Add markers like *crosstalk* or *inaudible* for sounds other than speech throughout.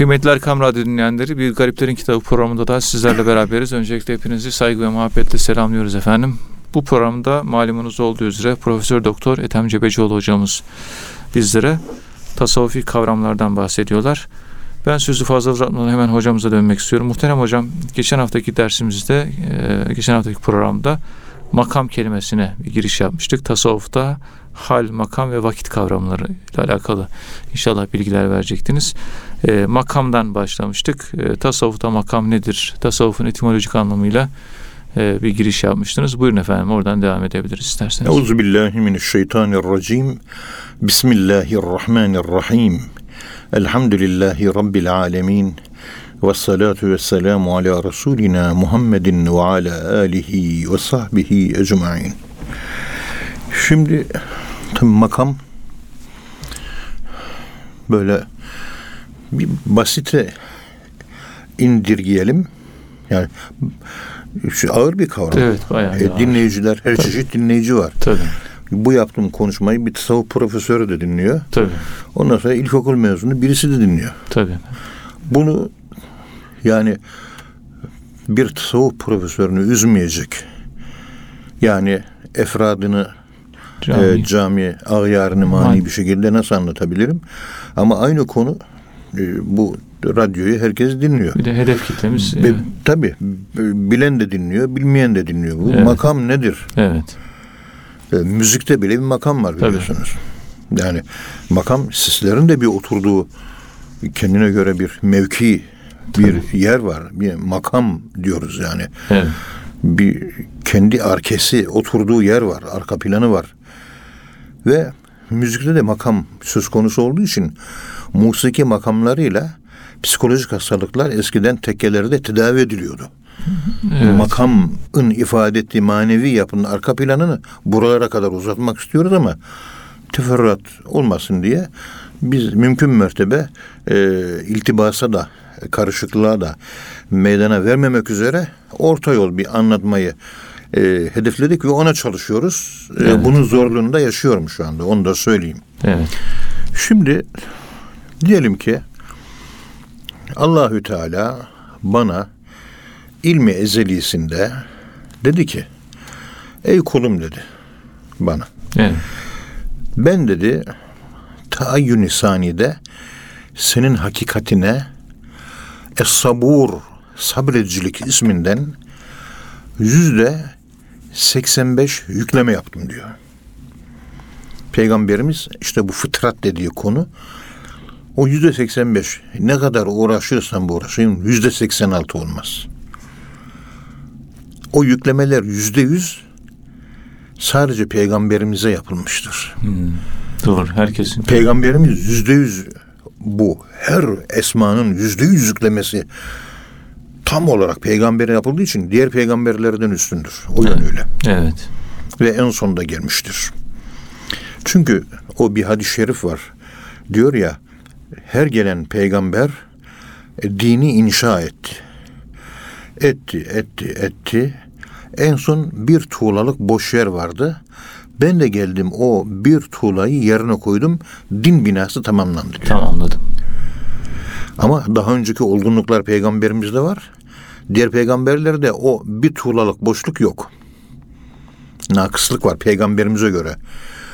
Kıymetli Erkam Radyo dinleyenleri bir Gariplerin Kitabı programında da sizlerle beraberiz. Öncelikle hepinizi saygı ve muhabbetle selamlıyoruz efendim. Bu programda malumunuz olduğu üzere Profesör Doktor Ethem Cebecioğlu hocamız bizlere tasavvufi kavramlardan bahsediyorlar. Ben sözü fazla uzatmadan hemen hocamıza dönmek istiyorum. Muhterem hocam geçen haftaki dersimizde, e, geçen haftaki programda makam kelimesine bir giriş yapmıştık. Tasavvufta hal, makam ve vakit kavramları ile alakalı inşallah bilgiler verecektiniz. E, makamdan başlamıştık. E, tasavvufta makam nedir? Tasavvufun etimolojik anlamıyla e, bir giriş yapmıştınız. Buyurun efendim oradan devam edebiliriz isterseniz. Euzubillahimineşşeytanirracim. Bismillahirrahmanirrahim. Elhamdülillahi Rabbil alemin. Ve salatu ve selamu ala Resulina Muhammedin ve ala alihi ve sahbihi ecma'in. Şimdi tabi makam böyle bir basite indirgeyelim. Yani şu ağır bir kavram. Evet bayağı. E, dinleyiciler, her Tabii. çeşit dinleyici var. Tabii. Bu yaptığım konuşmayı bir tasavvuf profesörü de dinliyor. Tabii. Ondan sonra ilkokul mezunu birisi de dinliyor. Tabii. Bunu yani bir tasavvuf profesörünü üzmeyecek. Yani efradını cami, e, cami ağyarını mani Aynen. bir şekilde nasıl anlatabilirim? Ama aynı konu e, bu radyoyu herkes dinliyor. Bir de hedef kitlemiz. Be, yani. Tabii. Bilen de dinliyor, bilmeyen de dinliyor. Bu evet. makam nedir? Evet. E, müzikte bile bir makam var biliyorsunuz. Tabii. Yani makam sislerin de bir oturduğu kendine göre bir mevki, bir Tabii. yer var. Bir makam diyoruz yani. Evet. Bir kendi arkesi oturduğu yer var, arka planı var. Ve müzikte de makam söz konusu olduğu için musiki makamlarıyla psikolojik hastalıklar eskiden tekkelerde tedavi ediliyordu. Evet. Makamın ifade ettiği manevi yapının arka planını buralara kadar uzatmak istiyoruz ama teferruat olmasın diye biz mümkün mertebe e, iltibasa da karışıklığa da meydana vermemek üzere orta yol bir anlatmayı e, hedefledik ve ona çalışıyoruz. E, evet. E, bunun zorluğunu da yaşıyorum şu anda. Onu da söyleyeyim. Evet. Şimdi diyelim ki Allahü Teala bana ilmi ezelisinde dedi ki ey kulum dedi bana. Evet. Ben dedi taayyün sanide senin hakikatine Es-Sabur sabredicilik isminden yüzde 85 yükleme yaptım diyor. Peygamberimiz işte bu fıtrat dediği konu o yüzde 85 ne kadar uğraşırsan bu uğraşayım yüzde 86 olmaz. O yüklemeler yüzde yüz sadece peygamberimize yapılmıştır. Hmm, doğru herkesin. Peygamberimiz yüzde yüz bu. Her esmanın yüzde yüz yüklemesi tam olarak peygambere yapıldığı için diğer peygamberlerden üstündür. O yönüyle. Evet. Ve en sonunda gelmiştir. Çünkü o bir hadis-i şerif var. Diyor ya her gelen peygamber e, dini inşa etti. Etti, etti, etti. En son bir tuğlalık boş yer vardı. Ben de geldim o bir tuğlayı yerine koydum. Din binası tamamlandı. Diyor. Tamamladım. Ama daha önceki olgunluklar peygamberimizde var. Diğer peygamberlerde o bir tuğlalık boşluk yok. Nakıslık var peygamberimize göre.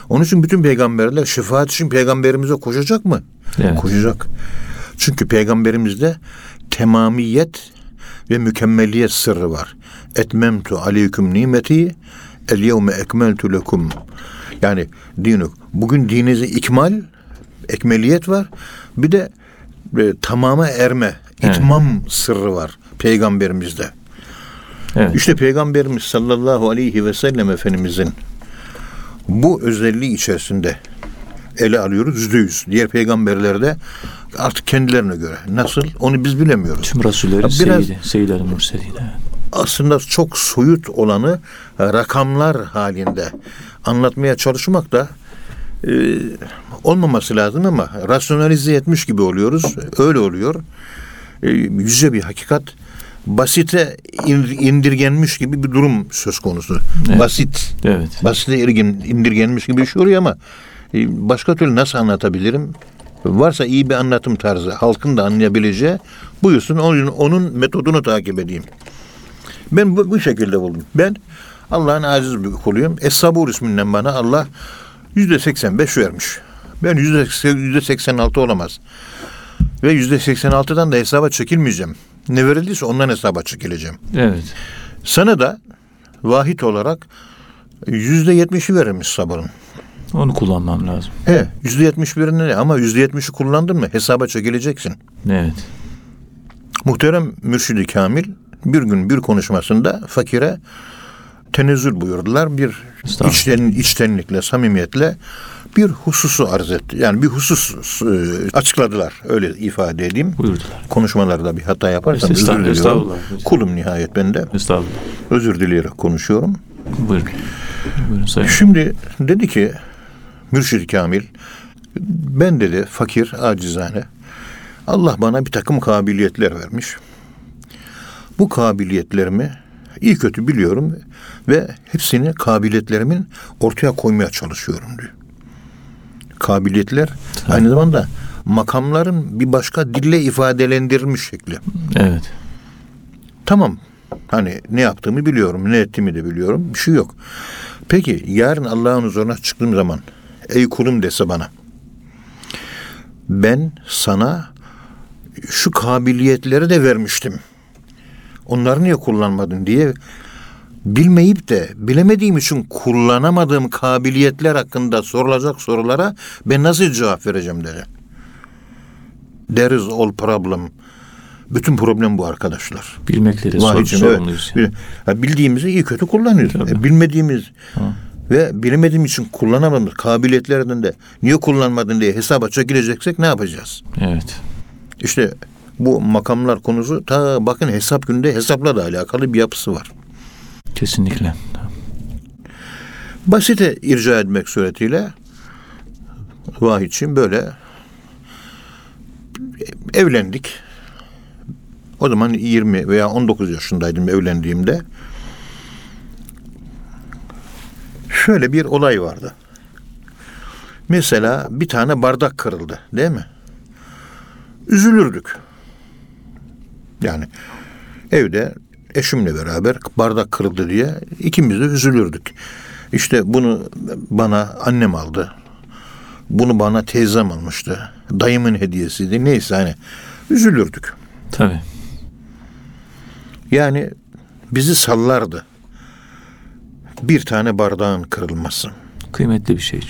Onun için bütün peygamberler şefaat için peygamberimize koşacak mı? Evet. Koşacak. Çünkü peygamberimizde temamiyet ve mükemmeliyet sırrı var. Etmemtu aleyküm nimeti el yevme ekmeltu lekum. Yani dinuk. Bugün dininizi ikmal, ekmeliyet var. Bir de e, tamama erme, itmam evet. sırrı var peygamberimizde. Evet. İşte peygamberimiz sallallahu aleyhi ve sellem efendimizin bu özelliği içerisinde ele alıyoruz yüzde yüz. Diğer peygamberlerde artık kendilerine göre. Nasıl? Onu biz bilemiyoruz. Tüm Biraz, Seyyid, Seyyid el Aslında çok soyut olanı rakamlar halinde anlatmaya çalışmak da e, olmaması lazım ama rasyonalize etmiş gibi oluyoruz. Öyle oluyor. E, yüce bir hakikat basite indirgenmiş gibi bir durum söz konusu. Evet. Basit. Evet. Basite indirgenmiş gibi bir şey oluyor ama e, başka türlü nasıl anlatabilirim? Varsa iyi bir anlatım tarzı, halkın da anlayabileceği buyursun onun, onun metodunu takip edeyim. Ben bu, bu şekilde buldum. Ben Allah'ın aziz bir kuluyum. Es-Sabur isminden bana Allah yüzde 85 vermiş. Ben yüzde yüzde 86 olamaz. Ve yüzde 86'dan da hesaba çekilmeyeceğim. Ne verildiyse ondan hesaba çekileceğim. Evet. Sana da vahit olarak yüzde yetmişi verilmiş sabırın. Onu kullanmam lazım. He, yüzde yetmiş birini ne? Ama yüzde yetmişi kullandın mı hesaba çekileceksin. Evet. Muhterem Mürşidi Kamil bir gün bir konuşmasında fakire tenezzül buyurdular. Bir içten, içtenlikle, samimiyetle bir hususu arz etti. Yani bir husus e, açıkladılar. Öyle ifade edeyim. Buyurdular. Konuşmalarda bir hata yaparsam özür diliyorum. estağfurullah. Kulum nihayet ben de. Estağfurullah. Özür dileyerek konuşuyorum. Buyurun. Buyurun sayın. Şimdi dedi ki Mürşid Kamil ben dedi fakir acizane Allah bana bir takım kabiliyetler vermiş. Bu kabiliyetlerimi iyi kötü biliyorum ve hepsini kabiliyetlerimin ortaya koymaya çalışıyorum diyor. Kabiliyetler aynı zamanda makamların bir başka dille ifadelendirilmiş şekli. Evet. Tamam. Hani ne yaptığımı biliyorum, ne ettiğimi de biliyorum. Bir şey yok. Peki yarın Allah'ın huzuruna çıktığım zaman ey kulum dese bana ben sana şu kabiliyetleri de vermiştim. Onları niye kullanmadın diye bilmeyip de bilemediğim için kullanamadığım kabiliyetler hakkında sorulacak sorulara ben nasıl cevap vereceğim dedi. There is all problem. Bütün problem bu arkadaşlar. Bilmekle de sor, Vahicim, evet. sorumluyuz. yani. Bil- ha, Bildiğimizi iyi kötü kullanıyoruz. Tabii. E, bilmediğimiz ve bilemediğim için kullanamadığımız kabiliyetlerden de niye kullanmadın diye hesaba çekileceksek ne yapacağız? Evet. İşte bu makamlar konusu ta bakın hesap günde hesapla da alakalı bir yapısı var. Kesinlikle. Basite irca etmek suretiyle Vahidçim böyle evlendik. O zaman 20 veya 19 yaşındaydım evlendiğimde. Şöyle bir olay vardı. Mesela bir tane bardak kırıldı değil mi? Üzülürdük. Yani evde eşimle beraber bardak kırıldı diye ikimiz de üzülürdük. İşte bunu bana annem aldı. Bunu bana teyzem almıştı. Dayımın hediyesiydi. Neyse hani üzülürdük. Tabii. Yani bizi sallardı. Bir tane bardağın kırılması. Kıymetli bir şey.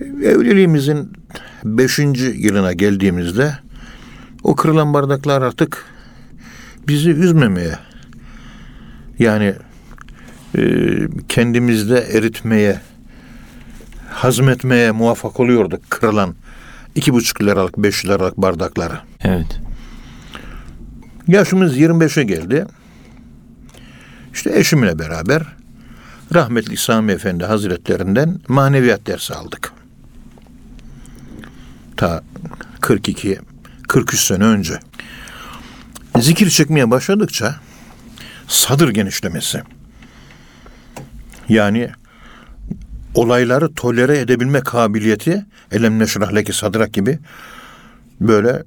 Evliliğimizin beşinci yılına geldiğimizde o kırılan bardaklar artık bizi üzmemeye yani e, kendimizde eritmeye hazmetmeye muvaffak oluyorduk kırılan iki buçuk liralık beş liralık bardakları. Evet. Yaşımız 25'e geldi. İşte eşimle beraber rahmetli Sami Efendi Hazretlerinden maneviyat dersi aldık. Ta 42 43 sene önce. Zikir çekmeye başladıkça sadır genişlemesi. Yani olayları tolere edebilme kabiliyeti elem neşrah leki sadrak gibi böyle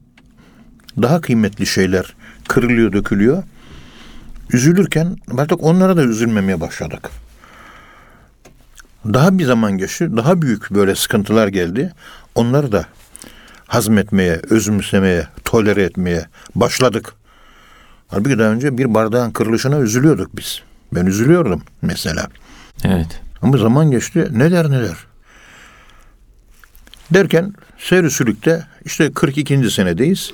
daha kıymetli şeyler kırılıyor, dökülüyor. Üzülürken artık onlara da üzülmemeye başladık. Daha bir zaman geçti, daha büyük böyle sıkıntılar geldi. Onları da hazmetmeye, özümsemeye, tolere etmeye başladık. Halbuki daha önce bir bardağın kırılışına üzülüyorduk biz. Ben üzülüyordum mesela. Evet. Ama zaman geçti neler neler. Derken seyri sülükte işte 42. senedeyiz.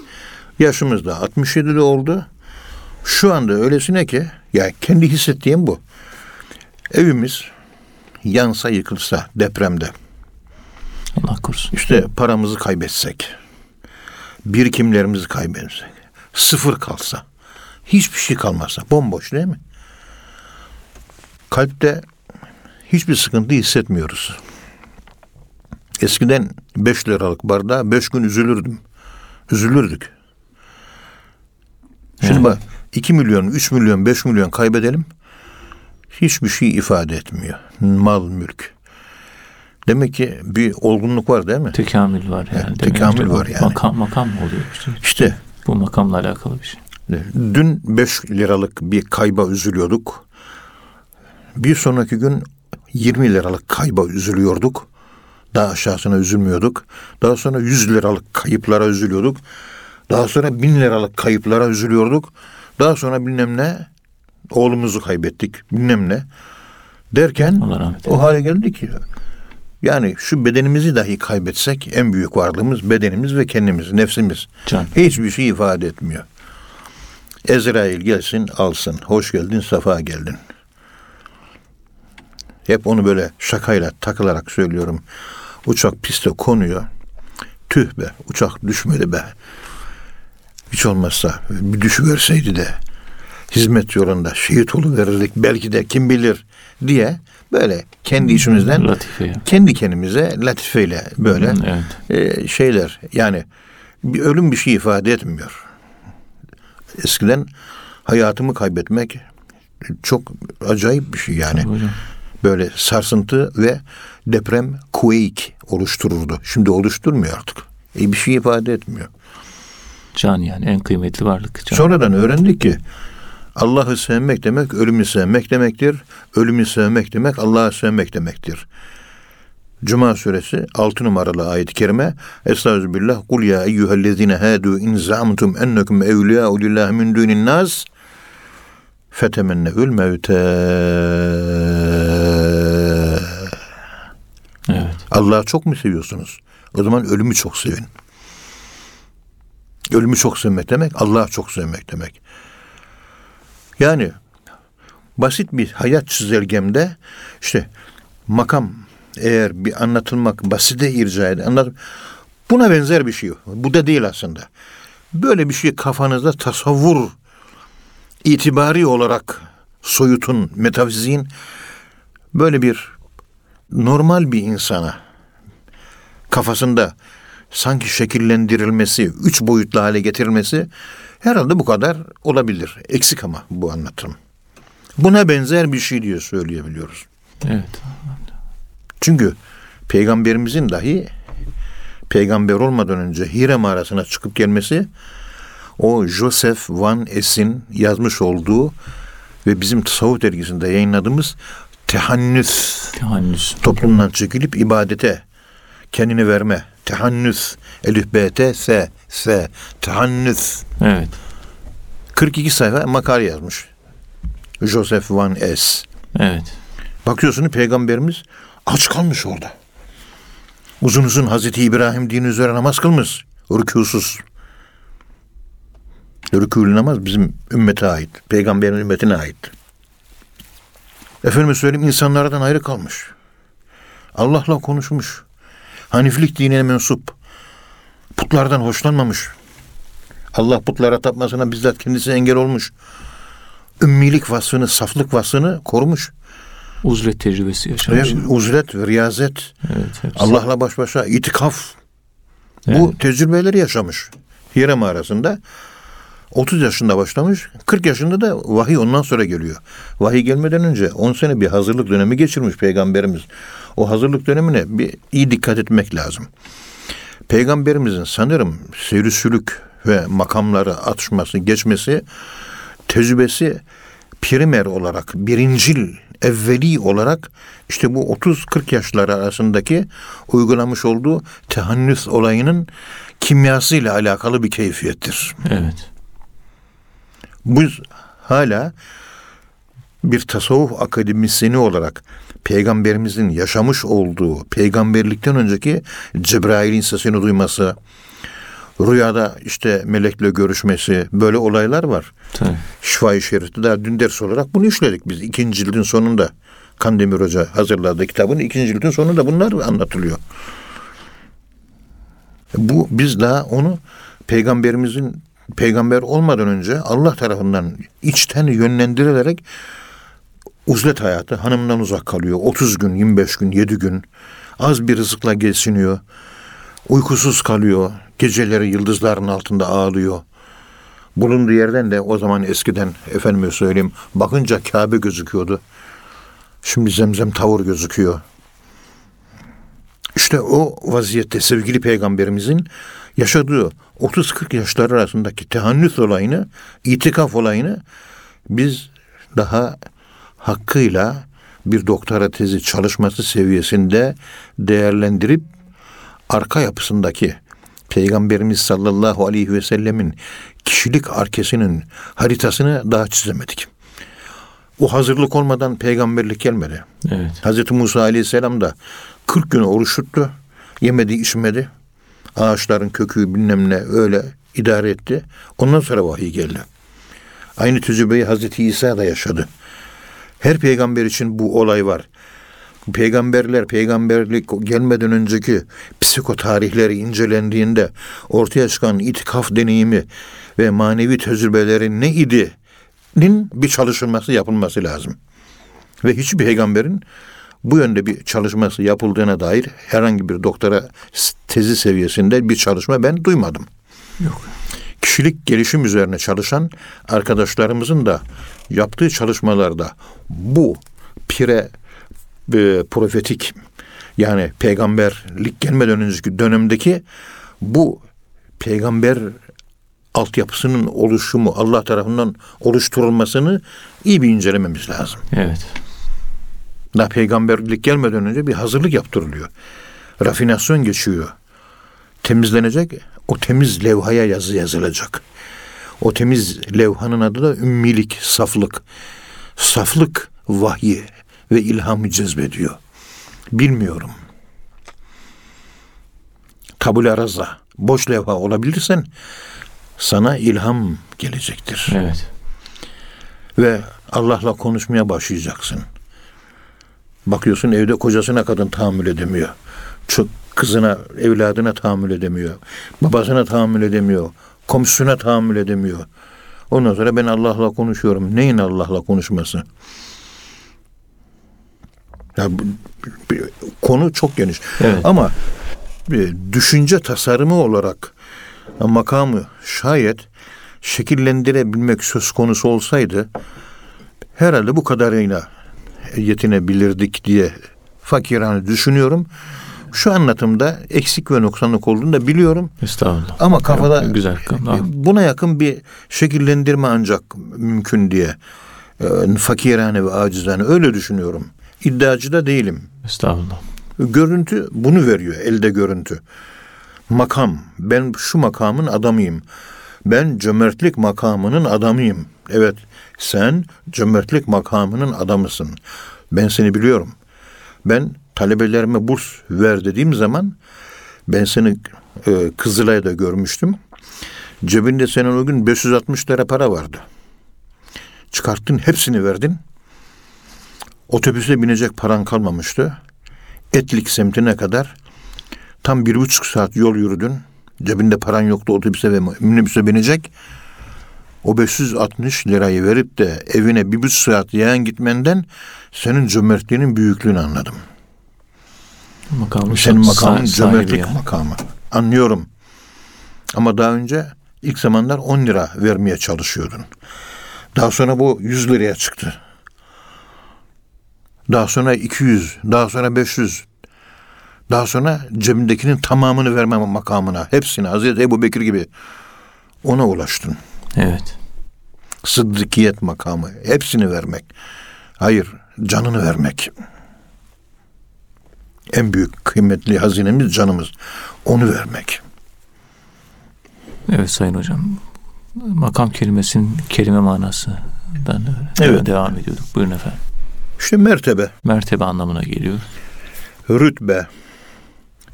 Yaşımız da 67'de oldu. Şu anda öylesine ki ya kendi hissettiğim bu. Evimiz yansa yıkılsa depremde Allah korusun. işte paramızı kaybetsek birikimlerimizi kaybetsek sıfır kalsa hiçbir şey kalmazsa bomboş değil mi? Kalpte hiçbir sıkıntı hissetmiyoruz. Eskiden 5 liralık bardağa 5 gün üzülürdüm. Üzülürdük. Şimdi bak 2 milyon, 3 milyon, 5 milyon kaybedelim. Hiçbir şey ifade etmiyor. Mal, mülk. Demek ki bir olgunluk var değil mi? Tekamül var yani. Demek tekamül var yani. Makam, makam mı oluyor işte? İşte Bu makamla alakalı bir şey. Dün 5 liralık bir kayba üzülüyorduk. Bir sonraki gün 20 liralık kayba üzülüyorduk. Daha aşağısına üzülmüyorduk. Daha sonra 100 liralık kayıplara üzülüyorduk. Daha sonra 1000 liralık kayıplara üzülüyorduk. Daha sonra bilmem ne oğlumuzu kaybettik bilmem ne derken o hale geldi ki yani şu bedenimizi dahi kaybetsek en büyük varlığımız bedenimiz ve kendimiz, nefsimiz. Can. Hiçbir şey ifade etmiyor. Ezrail gelsin alsın. Hoş geldin, safa geldin. Hep onu böyle şakayla takılarak söylüyorum. Uçak piste konuyor. Tüh be, uçak düşmedi be. Hiç olmazsa bir düşüverseydi de hizmet yolunda şehit verirdik belki de kim bilir diye böyle kendi içimizden Latife kendi kendimize latifeyle böyle Evet. e, şeyler yani bir ölüm bir şey ifade etmiyor. Eskiden hayatımı kaybetmek çok acayip bir şey yani. Tabii hocam. Böyle sarsıntı ve deprem quake oluştururdu. Şimdi oluşturmuyor artık. E, bir şey ifade etmiyor. Can yani en kıymetli varlık. Can. Sonradan öğrendik ki Allah'ı sevmek demek ölümü sevmek demektir. Ölümü sevmek demek Allah'ı sevmek demektir. Cuma suresi 6 numaralı ayet-i kerime Estağfirullah Kul ya eyyühellezine hâdû in za'mtum ennekum evliyâ'u lillahi min dûnin nâs fetemennevül mevte Evet. Allah'ı çok mu seviyorsunuz? O zaman ölümü çok sevin. Ölümü çok sevmek demek Allah'ı çok sevmek demek. Yani basit bir hayat çizelgemde işte makam eğer bir anlatılmak basite irca eder. Anlat, buna benzer bir şey. Bu da değil aslında. Böyle bir şey kafanızda tasavvur itibari olarak soyutun, metafiziğin böyle bir normal bir insana kafasında sanki şekillendirilmesi, üç boyutlu hale getirilmesi herhalde bu kadar olabilir. Eksik ama bu anlatım. Buna benzer bir şey diye söyleyebiliyoruz. Evet. Çünkü peygamberimizin dahi peygamber olmadan önce Hire mağarasına çıkıp gelmesi o Joseph Van Es'in yazmış olduğu ve bizim tasavvuf dergisinde yayınladığımız tehannüs Tehannüs. toplumdan çekilip ibadete kendini verme. Tehannüs. Elif, B, T, S, S. Tehannüs. Evet. 42 sayfa makale yazmış. Joseph Van Es. Evet. Bakıyorsunuz peygamberimiz aç kalmış orada. Uzun uzun Hazreti İbrahim dini üzere namaz kılmış. Rükûsuz. Rükûlü namaz bizim ümmete ait. Peygamberin ümmetine ait. Efendim söyleyeyim insanlardan ayrı kalmış. Allah'la konuşmuş. Haniflik dinine mensup. Putlardan hoşlanmamış. Allah putlara tapmasına bizzat kendisi engel olmuş. Ümmilik vasfını, saflık vasfını korumuş. Uzlet tecrübesi Ve yaşamış. uzret, riyazet, Evet. hepsi. Allah'la baş başa itikaf. Evet. Bu tecrübeleri yaşamış. Hire mağarasında 30 yaşında başlamış, 40 yaşında da vahiy ondan sonra geliyor. Vahiy gelmeden önce 10 sene bir hazırlık dönemi geçirmiş peygamberimiz. O hazırlık dönemine bir iyi dikkat etmek lazım. Peygamberimizin sanırım seyrisülük ve makamları atışması, geçmesi, tecrübesi primer olarak, birincil, evveli olarak işte bu 30-40 yaşları arasındaki uygulamış olduğu tehannüs olayının kimyasıyla alakalı bir keyfiyettir. Evet. Biz hala bir tasavvuf akademisyeni olarak peygamberimizin yaşamış olduğu peygamberlikten önceki Cebrail'in sesini duyması, rüyada işte melekle görüşmesi böyle olaylar var. Tabii. Şifa-i Şerif'te daha dün ders olarak bunu işledik biz ikinci cildin sonunda. Kandemir Hoca hazırladığı kitabın ikinci cildin sonunda bunlar anlatılıyor. Bu biz daha onu peygamberimizin peygamber olmadan önce Allah tarafından içten yönlendirilerek uzlet hayatı hanımdan uzak kalıyor. 30 gün, 25 gün, 7 gün az bir rızıkla geçiniyor. Uykusuz kalıyor. Geceleri yıldızların altında ağlıyor. Bulunduğu yerden de o zaman eskiden efendime söyleyeyim bakınca Kabe gözüküyordu. Şimdi zemzem tavır gözüküyor. İşte o vaziyette sevgili peygamberimizin yaşadığı 30-40 yaşlar arasındaki tehannüs olayını, itikaf olayını biz daha hakkıyla bir doktora tezi çalışması seviyesinde değerlendirip arka yapısındaki Peygamberimiz sallallahu aleyhi ve sellemin kişilik arkesinin haritasını daha çizemedik. O hazırlık olmadan peygamberlik gelmedi. Evet. Hazreti Musa aleyhisselam da 40 gün oruç tuttu. Yemedi içmedi. Ağaçların kökü bilmem ne öyle idare etti. Ondan sonra vahiy geldi. Aynı tecrübeyi Hazreti İsa da yaşadı. Her peygamber için bu olay var. Peygamberler peygamberlik gelmeden önceki psikotarihleri incelendiğinde ortaya çıkan itikaf deneyimi ve manevi tecrübeleri ne idi? nin bir çalışılması yapılması lazım. Ve hiçbir peygamberin bu yönde bir çalışması yapıldığına dair herhangi bir doktora tezi seviyesinde bir çalışma ben duymadım. Yok. Kişilik gelişim üzerine çalışan arkadaşlarımızın da yaptığı çalışmalarda bu pire e, profetik yani peygamberlik gelmeden önceki dönemdeki bu peygamber altyapısının oluşumu Allah tarafından oluşturulmasını iyi bir incelememiz lazım. Evet. Daha peygamberlik gelmeden önce bir hazırlık yaptırılıyor. Rafinasyon geçiyor. Temizlenecek, o temiz levhaya yazı yazılacak. O temiz levhanın adı da ümmilik, saflık. Saflık vahyi ve ilhamı cezbediyor. Bilmiyorum. Tabula raza, boş levha olabilirsen sana ilham gelecektir. Evet. Ve Allah'la konuşmaya başlayacaksın. Bakıyorsun evde kocasına kadın tahammül edemiyor. Çok kızına, evladına tahammül edemiyor. Babasına tahammül edemiyor. Komşusuna tahammül edemiyor. Ondan sonra ben Allah'la konuşuyorum. Neyin Allah'la konuşması? Ya, konu çok geniş. Evet. Ama düşünce tasarımı olarak makamı şayet şekillendirebilmek söz konusu olsaydı herhalde bu kadarıyla yetinebilirdik diye fakirane düşünüyorum. Şu anlatımda eksik ve noksanlık olduğunu da biliyorum. Estağfurullah. Ama kafada Evet, güzel. Buna yakın bir şekillendirme ancak mümkün diye e, fakirane ve acizane öyle düşünüyorum. İddiacı da değilim. Estağfurullah. Görüntü bunu veriyor elde görüntü makam. Ben şu makamın adamıyım. Ben cömertlik makamının adamıyım. Evet, sen cömertlik makamının adamısın. Ben seni biliyorum. Ben talebelerime burs ver dediğim zaman ben seni e, Kızılay'da görmüştüm. Cebinde senin o gün 560 lira para vardı. Çıkarttın hepsini verdin. Otobüse binecek paran kalmamıştı. Etlik semtine kadar Tam bir buçuk saat yol yürüdün. Cebinde paran yoktu otobüse ve minibüse binecek. O 560 lirayı verip de evine bir buçuk saat yayan gitmenden senin cömertliğinin büyüklüğünü anladım. Makamı senin makamın cömertlik yani. makamı. Anlıyorum. Ama daha önce ilk zamanlar 10 lira vermeye çalışıyordun. Daha sonra bu 100 liraya çıktı. Daha sonra 200, daha sonra 500, daha sonra cebindekinin tamamını vermem makamına. Hepsini Hazreti Ebu Bekir gibi ona ulaştın. Evet. Sıddıkiyet makamı. Hepsini vermek. Hayır, canını vermek. En büyük kıymetli hazinemiz canımız. Onu vermek. Evet Sayın Hocam. Makam kelimesinin kelime manasından Evet. devam ediyorduk. Buyurun efendim. İşte mertebe, Mertebe anlamına geliyor. rütbe,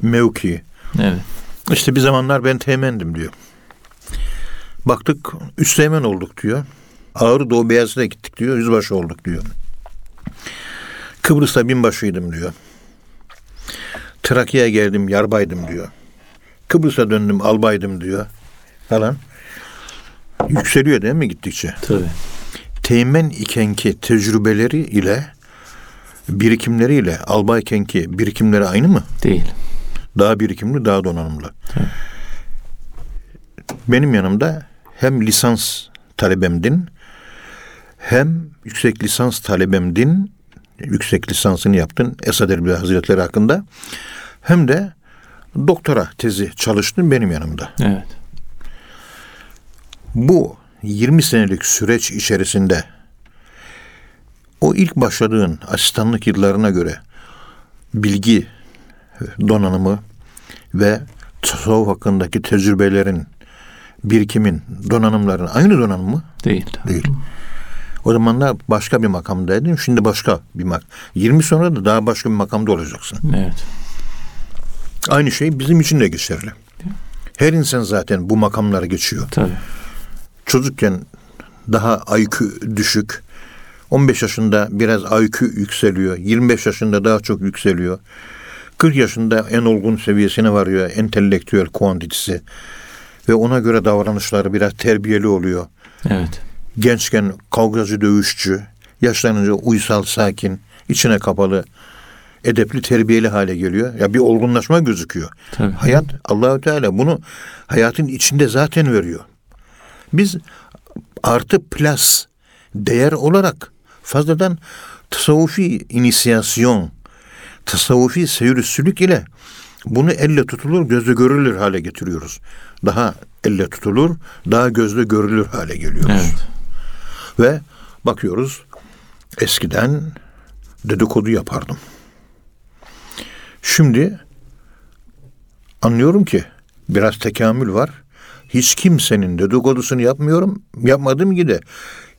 mevki. Evet. İşte bir zamanlar ben teğmendim diyor. Baktık üst teğmen olduk diyor. Ağrı Doğu Beyazıt'a gittik diyor. Yüzbaşı olduk diyor. Kıbrıs'ta binbaşıydım diyor. Trakya'ya geldim yarbaydım diyor. Kıbrıs'a döndüm albaydım diyor. Falan. Yükseliyor değil mi gittikçe? Tabii. Teğmen ikenki tecrübeleri ile birikimleri ile albaykenki birikimleri aynı mı? Değil. Daha birikimli, daha donanımlı. Evet. Benim yanımda hem lisans talebemdin, hem yüksek lisans talebemdin, yüksek lisansını yaptın Esad Erbil Hazretleri hakkında, hem de doktora tezi çalıştım benim yanımda. Evet. Bu 20 senelik süreç içerisinde o ilk başladığın asistanlık yıllarına göre bilgi donanımı ve tasavvuf hakkındaki tecrübelerin, birikimin, donanımların aynı donanım mı? Değil. Değil. O zamanlar başka bir makamdaydın, şimdi başka bir makam. 20 sonra da daha başka bir makamda olacaksın. Evet. Aynı şey bizim için de geçerli. Her insan zaten bu makamlara geçiyor. Tabii. çocukken daha IQ düşük. 15 yaşında biraz IQ yükseliyor. 25 yaşında daha çok yükseliyor. 40 yaşında en olgun seviyesine varıyor entelektüel kuantitesi. Ve ona göre davranışları biraz terbiyeli oluyor. Evet. Gençken kavgacı dövüşçü, yaşlanınca uysal sakin, içine kapalı, edepli terbiyeli hale geliyor. Ya bir olgunlaşma gözüküyor. Tabii. Hayat Allahü Teala bunu hayatın içinde zaten veriyor. Biz artı plus değer olarak fazladan tasavvufi inisiyasyon, tasavvufi seyir sülük ile bunu elle tutulur, gözle görülür hale getiriyoruz. Daha elle tutulur, daha gözle görülür hale geliyoruz. Evet. Ve bakıyoruz eskiden dedikodu yapardım. Şimdi anlıyorum ki biraz tekamül var. Hiç kimsenin dedikodusunu yapmıyorum. Yapmadığım gibi de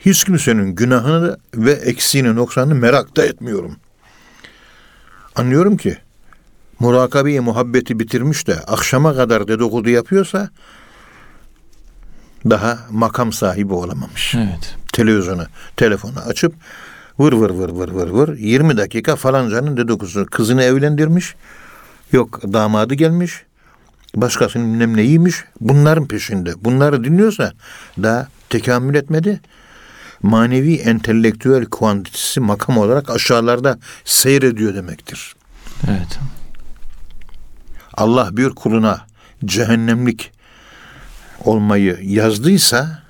hiç kimsenin günahını ve eksiğini, noksanını merak da etmiyorum. Anlıyorum ki murakabeyi, muhabbeti bitirmiş de akşama kadar dedikodu yapıyorsa daha makam sahibi olamamış Evet. televizyonu, telefonu açıp vır vır vır vır vır vır 20 dakika falancanın dedikodusu kızını evlendirmiş. Yok damadı gelmiş. Başkasının bilmem neyiymiş. Bunların peşinde. Bunları dinliyorsa daha tekamül etmedi. Manevi entelektüel kuantitesi makam olarak aşağılarda seyrediyor demektir. Evet. Allah bir kuluna cehennemlik olmayı yazdıysa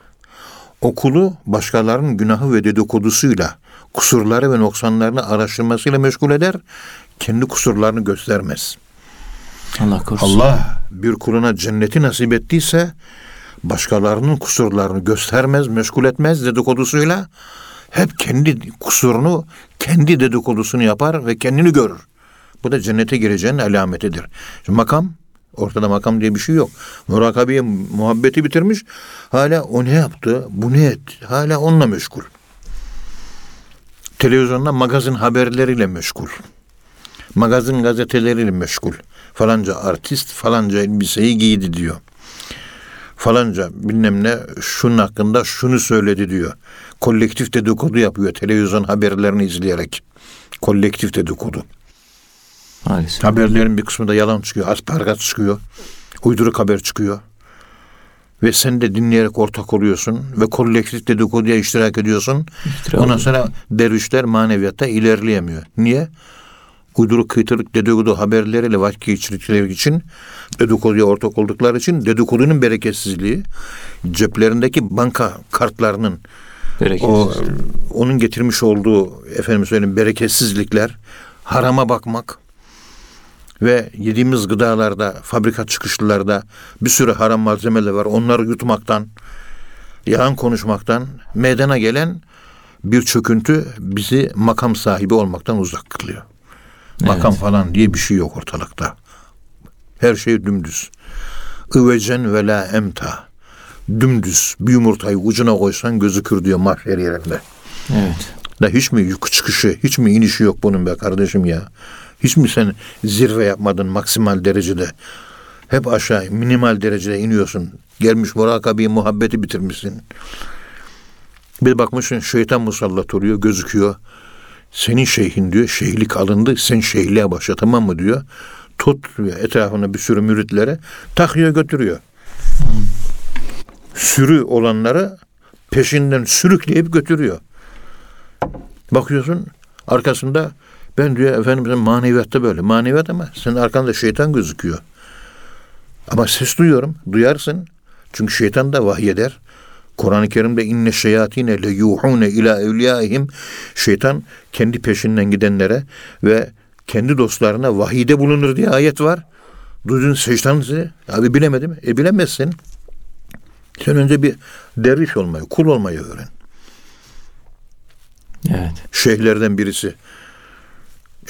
o kulu başkalarının günahı ve dedikodusuyla kusurları ve noksanlarını araştırmasıyla meşgul eder. Kendi kusurlarını göstermez. Allah korusun. Allah bir kuluna cenneti nasip ettiyse başkalarının kusurlarını göstermez, meşgul etmez dedikodusuyla. Hep kendi kusurunu, kendi dedikodusunu yapar ve kendini görür. Bu da cennete gireceğinin alametidir. Şimdi makam, ortada makam diye bir şey yok. Murakabeye muhabbeti bitirmiş. Hala o ne yaptı, bu ne etti? Hala onunla meşgul. Televizyonda magazin haberleriyle meşgul. Magazin gazeteleriyle meşgul. Falanca artist falanca elbiseyi giydi diyor. Falanca bilmem ne şunun hakkında şunu söyledi diyor. Kolektif dedikodu yapıyor televizyon haberlerini izleyerek. Kolektif dedikodu. Maalesef. Haberlerin bir kısmı da yalan çıkıyor. Aspargat çıkıyor. Uyduruk haber çıkıyor. Ve sen de dinleyerek ortak oluyorsun ve kolektif dedikoduya iştirak ediyorsun. İftira Ondan oluyor. sonra dervişler maneviyatta ilerleyemiyor. Niye? Uyduruk kıytırık dedikodu haberleriyle vakit geçirdikleri için dedikoduya ortak oldukları için dedikodunun bereketsizliği ceplerindeki banka kartlarının o onun getirmiş olduğu efendim söyleyeyim bereketsizlikler, harama bakmak ve yediğimiz gıdalarda, fabrika çıkışlılarda bir sürü haram malzemeler var. Onları yutmaktan, yalan konuşmaktan meydana gelen bir çöküntü bizi makam sahibi olmaktan uzak kılıyor. Makam Evet. falan diye bir şey yok ortalıkta. Her şey dümdüz. Ivecen ve la emta. Dümdüz. Bir yumurtayı ucuna koysan gözükür diyor mahşer yerinde. Evet. Da hiç mi yük çıkışı, hiç mi inişi yok bunun be kardeşim ya? Hiç mi sen zirve yapmadın maksimal derecede? Hep aşağı minimal derecede iniyorsun. Gelmiş murakabeyi muhabbeti bitirmişsin. Bir bakmışsın şeytan musallat oluyor, gözüküyor. Senin şeyhin diyor, şeyhlik alındı, sen şeyhliğe başla tamam mı diyor. Tut etrafına bir sürü müritlere takıyor götürüyor. Sürü olanları peşinden sürükleyip götürüyor. Bakıyorsun arkasında ben diyor efendim sen maneviyatta böyle. Maneviyat ama senin arkanda şeytan gözüküyor. Ama ses duyuyorum. Duyarsın. Çünkü şeytan da vahyeder. Kur'an-ı Kerim'de inne şeyatine le yuhune ila evliyaihim şeytan kendi peşinden gidenlere ve kendi dostlarına vahide bulunur diye ayet var. Duydun secdanızı. Abi bilemedim. E bilemezsin. Sen önce bir derviş olmayı, kul olmayı öğren. Evet. Şeyhlerden birisi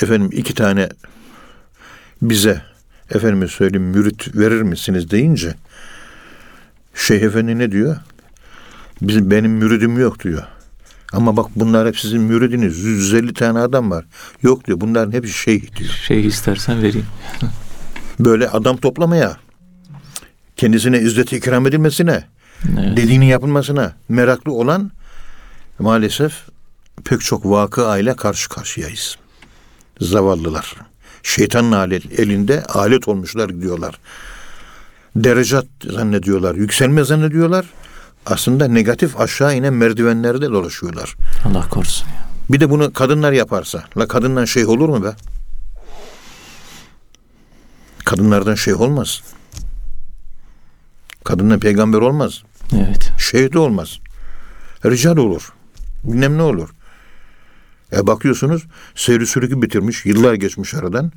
efendim iki tane bize efendime söyleyeyim mürit verir misiniz deyince Şeyh Efendi ne diyor? Bizim, benim müridim yok diyor. Ama bak bunlar hep sizin müridiniz. 150 tane adam var. Yok diyor. Bunların hepsi şeyh diyor. Şey istersen vereyim. *laughs* Böyle adam toplamaya, kendisine izzet ikram edilmesine, Evet. dediğinin yapılmasına meraklı olan maalesef pek çok vakı ile karşı karşıyayız. Zavallılar. Şeytanın alet, elinde alet olmuşlar diyorlar. Derecat zannediyorlar, yükselme zannediyorlar. Aslında negatif aşağı inen merdivenlerde dolaşıyorlar. Allah korusun. ya. Bir de bunu kadınlar yaparsa. La kadından şeyh olur mu be? Kadınlardan şeyh olmaz. Kadından peygamber olmaz. Evet. Şeyh de olmaz. Rical olur. Bilmem ne olur. E bakıyorsunuz seyri sürükü bitirmiş. Yıllar geçmiş aradan.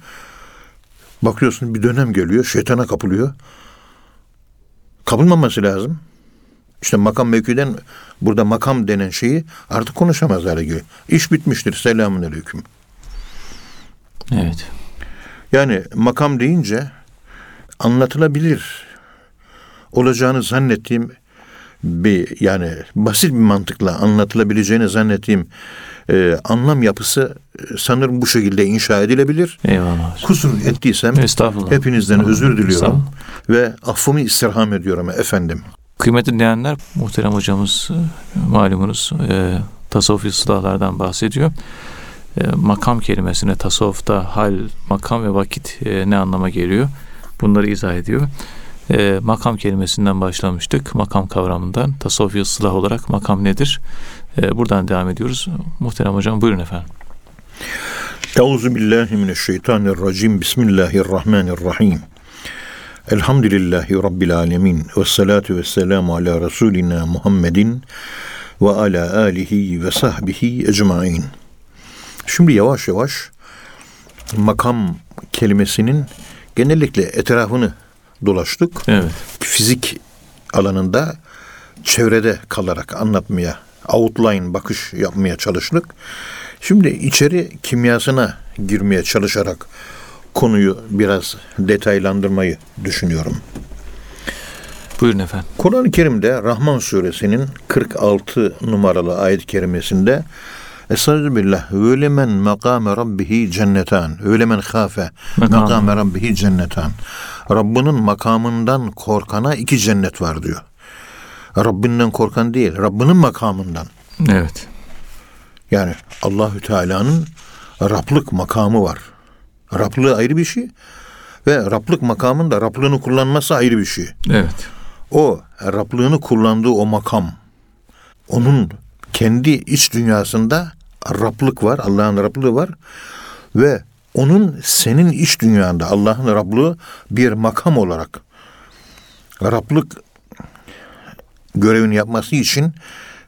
Bakıyorsun bir dönem geliyor. Şeytana kapılıyor. Kapılmaması lazım. İşte makam mevkiden burada makam denen şeyi artık konuşamaz hale geliyor. İş bitmiştir. Selamun aleyküm. Evet. Yani makam deyince anlatılabilir olacağını zannettiğim bir yani basit bir mantıkla anlatılabileceğini zannettiğim e, anlam yapısı e, sanırım bu şekilde inşa edilebilir. Eyvallah. Kusur ettiysem Estağfurullah. hepinizden özür diliyorum ve affımı istirham ediyorum efendim. Kıymetli dinleyenler, muhterem hocamız e, malumunuz e, tasavvufi ıslahlardan bahsediyor. E, makam kelimesine tasavvufta hal, makam ve vakit e, ne anlama geliyor? Bunları izah ediyor. E, makam kelimesinden başlamıştık. Makam kavramından tasavvufi ıslah olarak makam nedir? E, buradan devam ediyoruz. Muhterem hocam buyurun efendim. Euzu billahi mineşşeytanirracim. Bismillahirrahmanirrahim. Elhamdülillahi Rabbil alemin. Ve salatu ve selamu ala Resulina Muhammedin ve ala alihi ve sahbihi ecmain. Şimdi yavaş yavaş makam kelimesinin genellikle etrafını dolaştık. Evet. Fizik alanında çevrede kalarak anlatmaya, outline bakış yapmaya çalıştık. Şimdi içeri kimyasına girmeye çalışarak konuyu biraz detaylandırmayı düşünüyorum. Buyurun efendim. Kur'an-ı Kerim'de Rahman suresinin 46 numaralı ayet-i kerimesinde Estağfirullah. Ve lemen makame rabbihi cennetan. Ve lemen khafe Makam. makame rabbihi cennetan. Rabbinin makamından korkana iki cennet var diyor. Rabbinden korkan değil, Rabbinin makamından. Evet. Yani Allahü Teala'nın Rablık makamı var. Rablığı ayrı bir şey ve Rablık makamında Rablığını kullanması ayrı bir şey. Evet. O Rablığını kullandığı o makam onun kendi iç dünyasında Rablık var, Allah'ın Rablığı var ve onun senin iç dünyanda Allah'ın Rablığı bir makam olarak Rablık görevini yapması için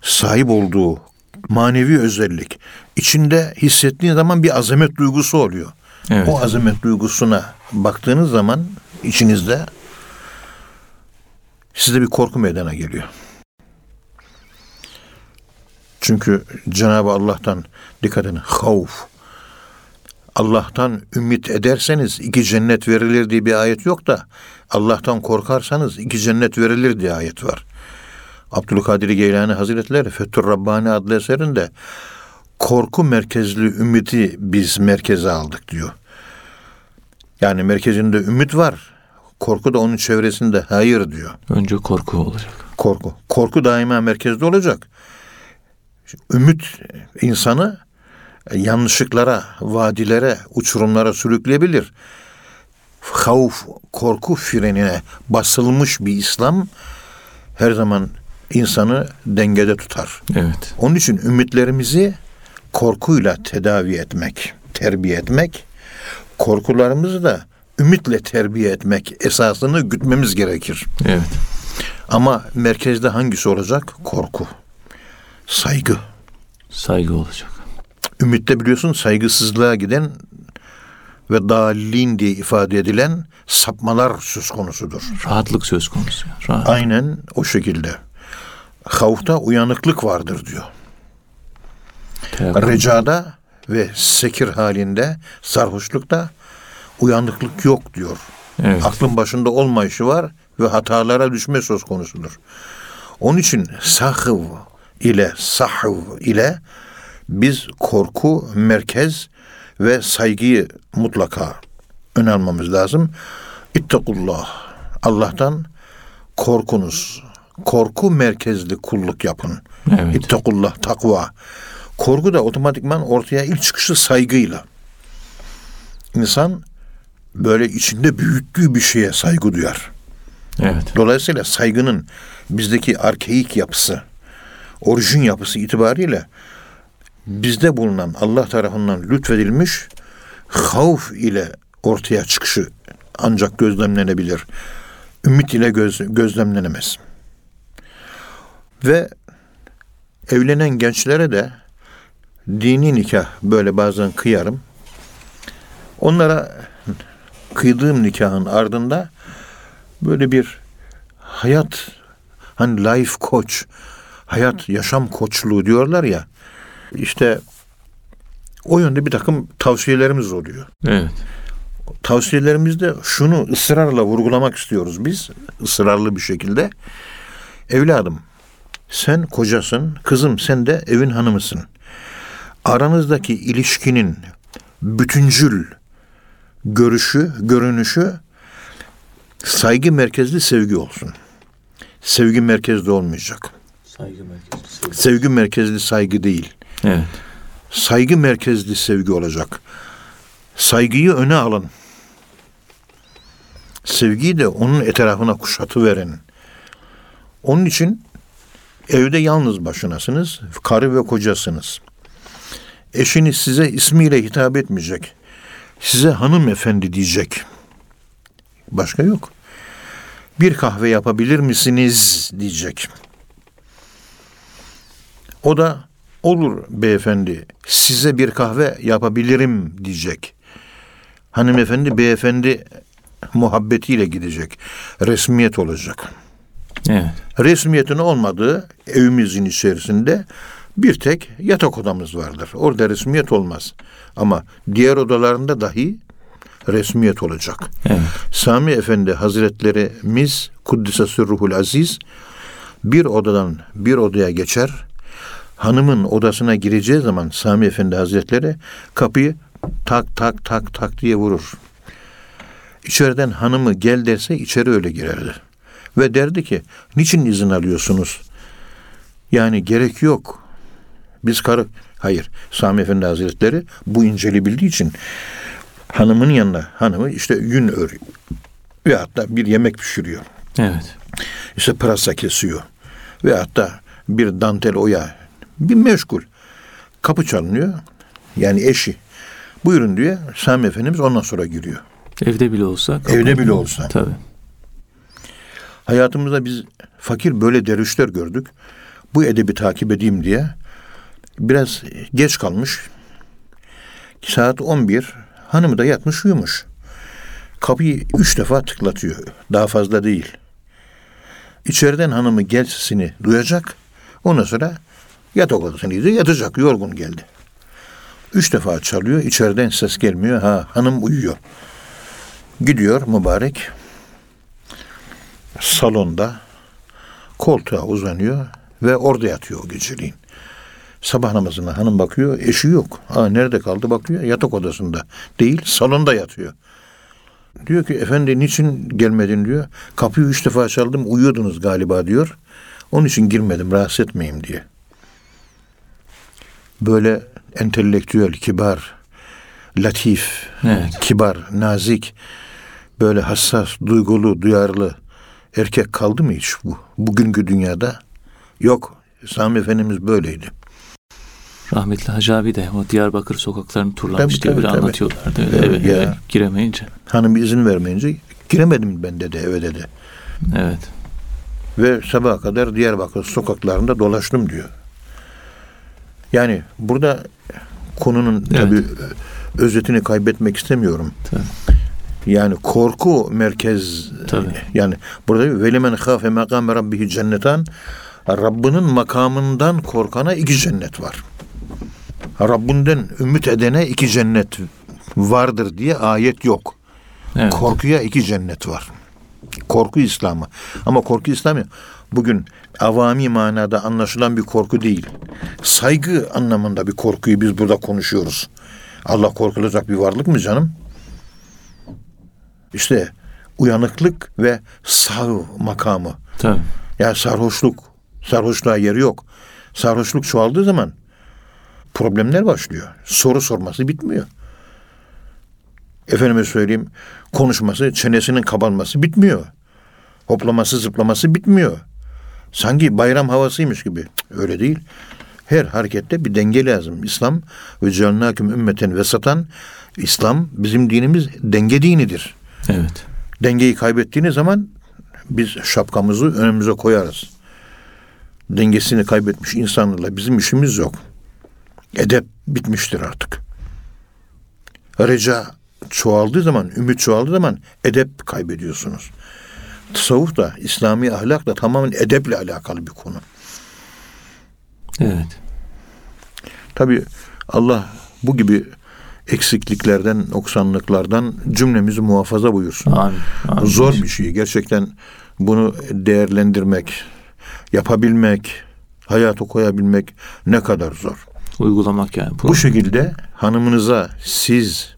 sahip olduğu manevi özellik içinde hissettiğin zaman bir azamet duygusu oluyor. Evet. O azamet duygusuna baktığınız zaman içinizde size bir korku meydana geliyor. Çünkü Cenab-ı Allah'tan dikkat edin havf. Allah'tan ümit ederseniz iki cennet verilir diye bir ayet yok da Allah'tan korkarsanız iki cennet verilir diye ayet var. Abdülkadir Geylani Hazretleri Fethur Rabbani adlı eserinde korku merkezli ümiti biz merkeze aldık diyor. Yani merkezinde ümit var. Korku da onun çevresinde hayır diyor. Önce korku olacak. Korku. Korku daima merkezde olacak. Ümit insanı yanlışlıklara, vadilere, uçurumlara sürükleyebilir. Havf, korku frenine basılmış bir İslam her zaman insanı dengede tutar. Evet. Onun için ümitlerimizi korkuyla tedavi etmek, terbiye etmek, korkularımızı da ümitle terbiye etmek esasını gütmemiz gerekir. Evet. Ama merkezde hangisi olacak? Korku. Saygı. Saygı olacak. Ümitte biliyorsun saygısızlığa giden ve dalin diye ifade edilen sapmalar söz konusudur. Rahatlık söz konusu. Rahat. Aynen o şekilde. Havfta uyanıklık vardır diyor. Teyakkuz. Recada ve sekir halinde, sarhoşlukta uyanıklık yok diyor. Evet. Aklın başında olmayışı var ve hatalara düşme söz konusudur. Onun için sahv ile sahv ile biz korku, merkez ve saygıyı mutlaka öne almamız lazım. İttakullah. Allah'tan korkunuz. Korku merkezli kulluk yapın. Evet. İttakullah, takva. Korku da otomatikman ortaya ilk çıkışı saygıyla. İnsan böyle içinde büyüttüğü bir şeye saygı duyar. Evet. Dolayısıyla saygının bizdeki arkeik yapısı, orijin yapısı itibariyle bizde bulunan Allah tarafından lütfedilmiş havf ile ortaya çıkışı ancak gözlemlenebilir. Ümit ile göz, gözlemlenemez. Ve evlenen gençlere de dini nikah böyle bazen kıyarım. Onlara kıydığım nikahın ardında böyle bir hayat hani life coach, hayat yaşam koçluğu diyorlar ya. İşte o yönde bir takım tavsiyelerimiz oluyor. Evet. Tavsiyelerimizde şunu ısrarla vurgulamak istiyoruz biz. ısrarlı bir şekilde. Evladım sen kocasın, kızım sen de evin hanımısın. Aranızdaki ilişkinin bütüncül görüşü, görünüşü saygı merkezli sevgi olsun. Sevgi merkezli olmayacak. Saygı merkezi. Sevgi merkezli saygı değil. Evet. Saygı merkezli sevgi olacak. Saygıyı öne alın. Sevgiyi de onun etrafına kuşatı verin. Onun için evde yalnız başınasınız. Karı ve kocasınız. Eşiniz size ismiyle hitap etmeyecek. Size hanımefendi diyecek. Başka yok. Bir kahve yapabilir misiniz diyecek. O da olur beyefendi size bir kahve yapabilirim diyecek. Hanımefendi beyefendi muhabbetiyle gidecek. Resmiyet olacak. Evet. Resmiyetin olmadığı evimizin içerisinde bir tek yatak odamız vardır. Orada resmiyet olmaz. Ama diğer odalarında dahi resmiyet olacak. Evet. Sami Efendi Hazretlerimiz Kuddise Sürruhul Aziz bir odadan bir odaya geçer. Hanımın odasına gireceği zaman Sami Efendi Hazretleri kapıyı tak tak tak tak diye vurur. İçeriden hanımı gel derse içeri öyle girerdi. Ve derdi ki niçin izin alıyorsunuz? Yani gerek yok. Biz karı... Hayır. Sami Efendi Hazretleri bu inceli bildiği için hanımın yanına hanımı işte yün örüyor. Ve hatta bir yemek pişiriyor. Evet. İşte pırasa kesiyor. Ve hatta bir dantel oya. Bir meşgul. Kapı çalınıyor. Yani eşi. Buyurun diyor. Sami Efendimiz ondan sonra giriyor. Evde bile olsa. Evde bile olsa. Tabii. Hayatımızda biz fakir böyle dervişler gördük. Bu edebi takip edeyim diye biraz geç kalmış. Saat 11 hanımı da yatmış uyumuş. Kapıyı üç defa tıklatıyor. Daha fazla değil. İçeriden hanımı gel sesini duyacak. Ondan sonra yatak odasına gidecek. Yatacak. Yorgun geldi. Üç defa çalıyor. içeriden ses gelmiyor. Ha hanım uyuyor. Gidiyor mübarek salonda koltuğa uzanıyor ve orada yatıyor o geceliğin. Sabah namazına hanım bakıyor, eşi yok. Aa nerede kaldı bakıyor, yatak odasında. Değil, salonda yatıyor. Diyor ki efendi niçin gelmedin diyor. Kapıyı üç defa çaldım, uyuyordunuz galiba diyor. Onun için girmedim, rahatsız etmeyeyim diye. Böyle entelektüel, kibar, latif, Evet. kibar, nazik, böyle hassas, duygulu, duyarlı erkek kaldı mı hiç bu? Bugünkü dünyada yok. Sami Efendimiz böyleydi. Rahmetli Hacı abi de o Diyarbakır sokaklarını turlamış Tabii, diye tabii, tabii. anlatıyorlardı. Öyle Evet, eve, eve giremeyince. Hanım izin vermeyince giremedim ben dedi eve dedi. Evet. Ve sabaha kadar Diyarbakır sokaklarında dolaştım diyor. Yani burada konunun Evet. tabii özetini kaybetmek istemiyorum. Tabii. Yani korku merkez Tabii. yani burada velimen khafe makame rabbihi cennetan Rabbinin makamından korkana iki cennet var. Rabbinden ümit edene iki cennet vardır diye ayet yok. Evet. Korkuya iki cennet var. Korku İslam'ı. Ama korku İslam'ı bugün avami manada anlaşılan bir korku değil. Saygı anlamında bir korkuyu biz burada konuşuyoruz. Allah korkulacak bir varlık mı canım? İşte uyanıklık ve sağ makamı. Tabii. Yani sarhoşluk. Sarhoşluğa yeri yok. Sarhoşluk çoğaldığı zaman problemler başlıyor. Soru sorması bitmiyor. Efendime söyleyeyim konuşması, çenesinin kabarması bitmiyor. Hoplaması, zıplaması bitmiyor. Sanki bayram havasıymış gibi. Cık, Öyle değil. Her harekette bir denge lazım. İslam ve cealnâküm ümmeten vesatan İslam bizim dinimiz denge dinidir. Evet. Dengeyi kaybettiğiniz zaman biz şapkamızı önümüze koyarız. Dengesini kaybetmiş insanlarla bizim işimiz yok. Edep bitmiştir artık. Reca çoğaldığı zaman, ümit çoğaldığı zaman edep kaybediyorsunuz. Tasavvuf da, İslami ahlak da tamamen edeple alakalı bir konu. Evet. Tabi Allah bu gibi eksikliklerden, noksanlıklardan cümlemizi muhafaza buyursun. Amin. Amin. Zor bir şey. Gerçekten bunu değerlendirmek, yapabilmek, hayata koyabilmek ne kadar zor. Uygulamak yani. Bu şekilde hanımınıza siz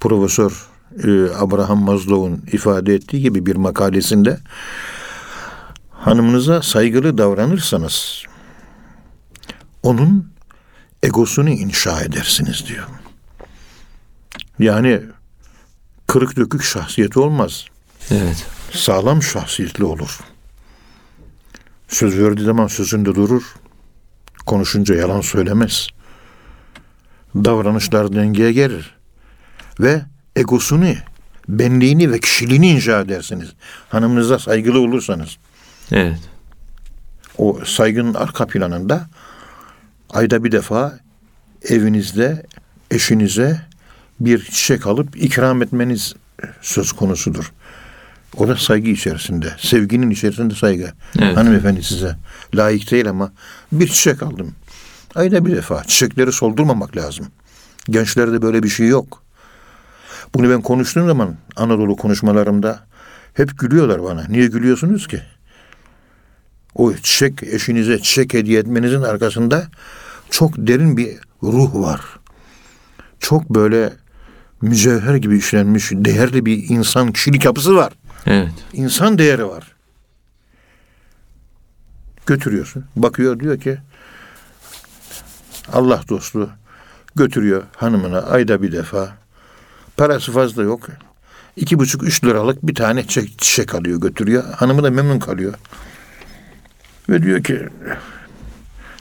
Profesör e, Abraham Maslow'un ifade ettiği gibi bir makalesinde hanımınıza saygılı davranırsanız onun egosunu inşa edersiniz diyor. Yani kırık dökük şahsiyeti olmaz. Evet. Sağlam şahsiyetli olur. Söz verdiği zaman sözünde durur. Konuşunca yalan söylemez. Davranışlar dengeye gelir. Ve egosunu, benliğini ve kişiliğini inşa edersiniz. Hanımınıza saygılı olursanız. Evet. O saygının arka planında ayda bir defa evinizde eşinize bir çiçek alıp ikram etmeniz söz konusudur. O da saygı içerisinde, sevginin içerisinde saygı. Evet. Hanımefendi size layık değil ama bir çiçek aldım. Ayda bir defa çiçekleri soldurmamak lazım. Gençlerde böyle bir şey yok. Bunu ben konuştuğum zaman Anadolu konuşmalarımda hep gülüyorlar bana. Niye gülüyorsunuz ki? O çiçek eşinize çiçek hediye etmenizin arkasında çok derin bir ruh var. Çok böyle mücevher gibi işlenmiş değerli bir insan kişilik yapısı var. Evet. İnsan değeri var. Götürüyorsun. Bakıyor diyor ki Allah dostu götürüyor hanımına ayda bir defa. Parası fazla yok. İki buçuk üç liralık bir tane çiçek, çiçek alıyor götürüyor. Hanımı da memnun kalıyor. Ve diyor ki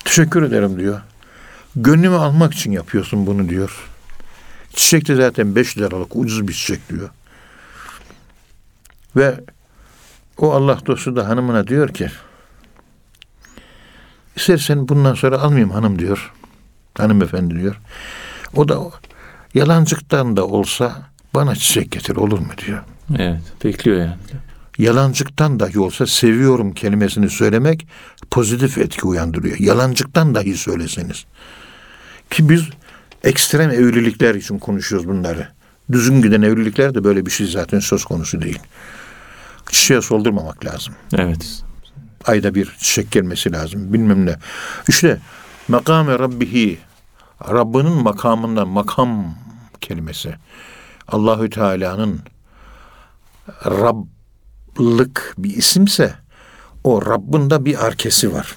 teşekkür ederim diyor. Gönlümü almak için yapıyorsun bunu diyor. Çiçek de zaten beş liralık ucuz bir çiçek diyor. Ve o Allah dostu da hanımına diyor ki istersen bundan sonra almayayım hanım diyor. Hanımefendi diyor. O da yalancıktan da olsa bana çiçek getir olur mu diyor. Evet. Bekliyor yani. Yalancıktan dahi olsa seviyorum kelimesini söylemek pozitif etki uyandırıyor. Yalancıktan dahi söyleseniz. Ki biz ekstrem evlilikler için konuşuyoruz bunları. Düzgün giden evlilikler de böyle bir şey zaten söz konusu değil. Çiçeğe soldurmamak lazım. Evet. Ayda bir çiçek gelmesi lazım. Bilmem ne. İşte makame rabbihi Rabbinin makamından makam kelimesi. Allahü Teala'nın Rablık bir isimse o Rabbin de bir arkesi var.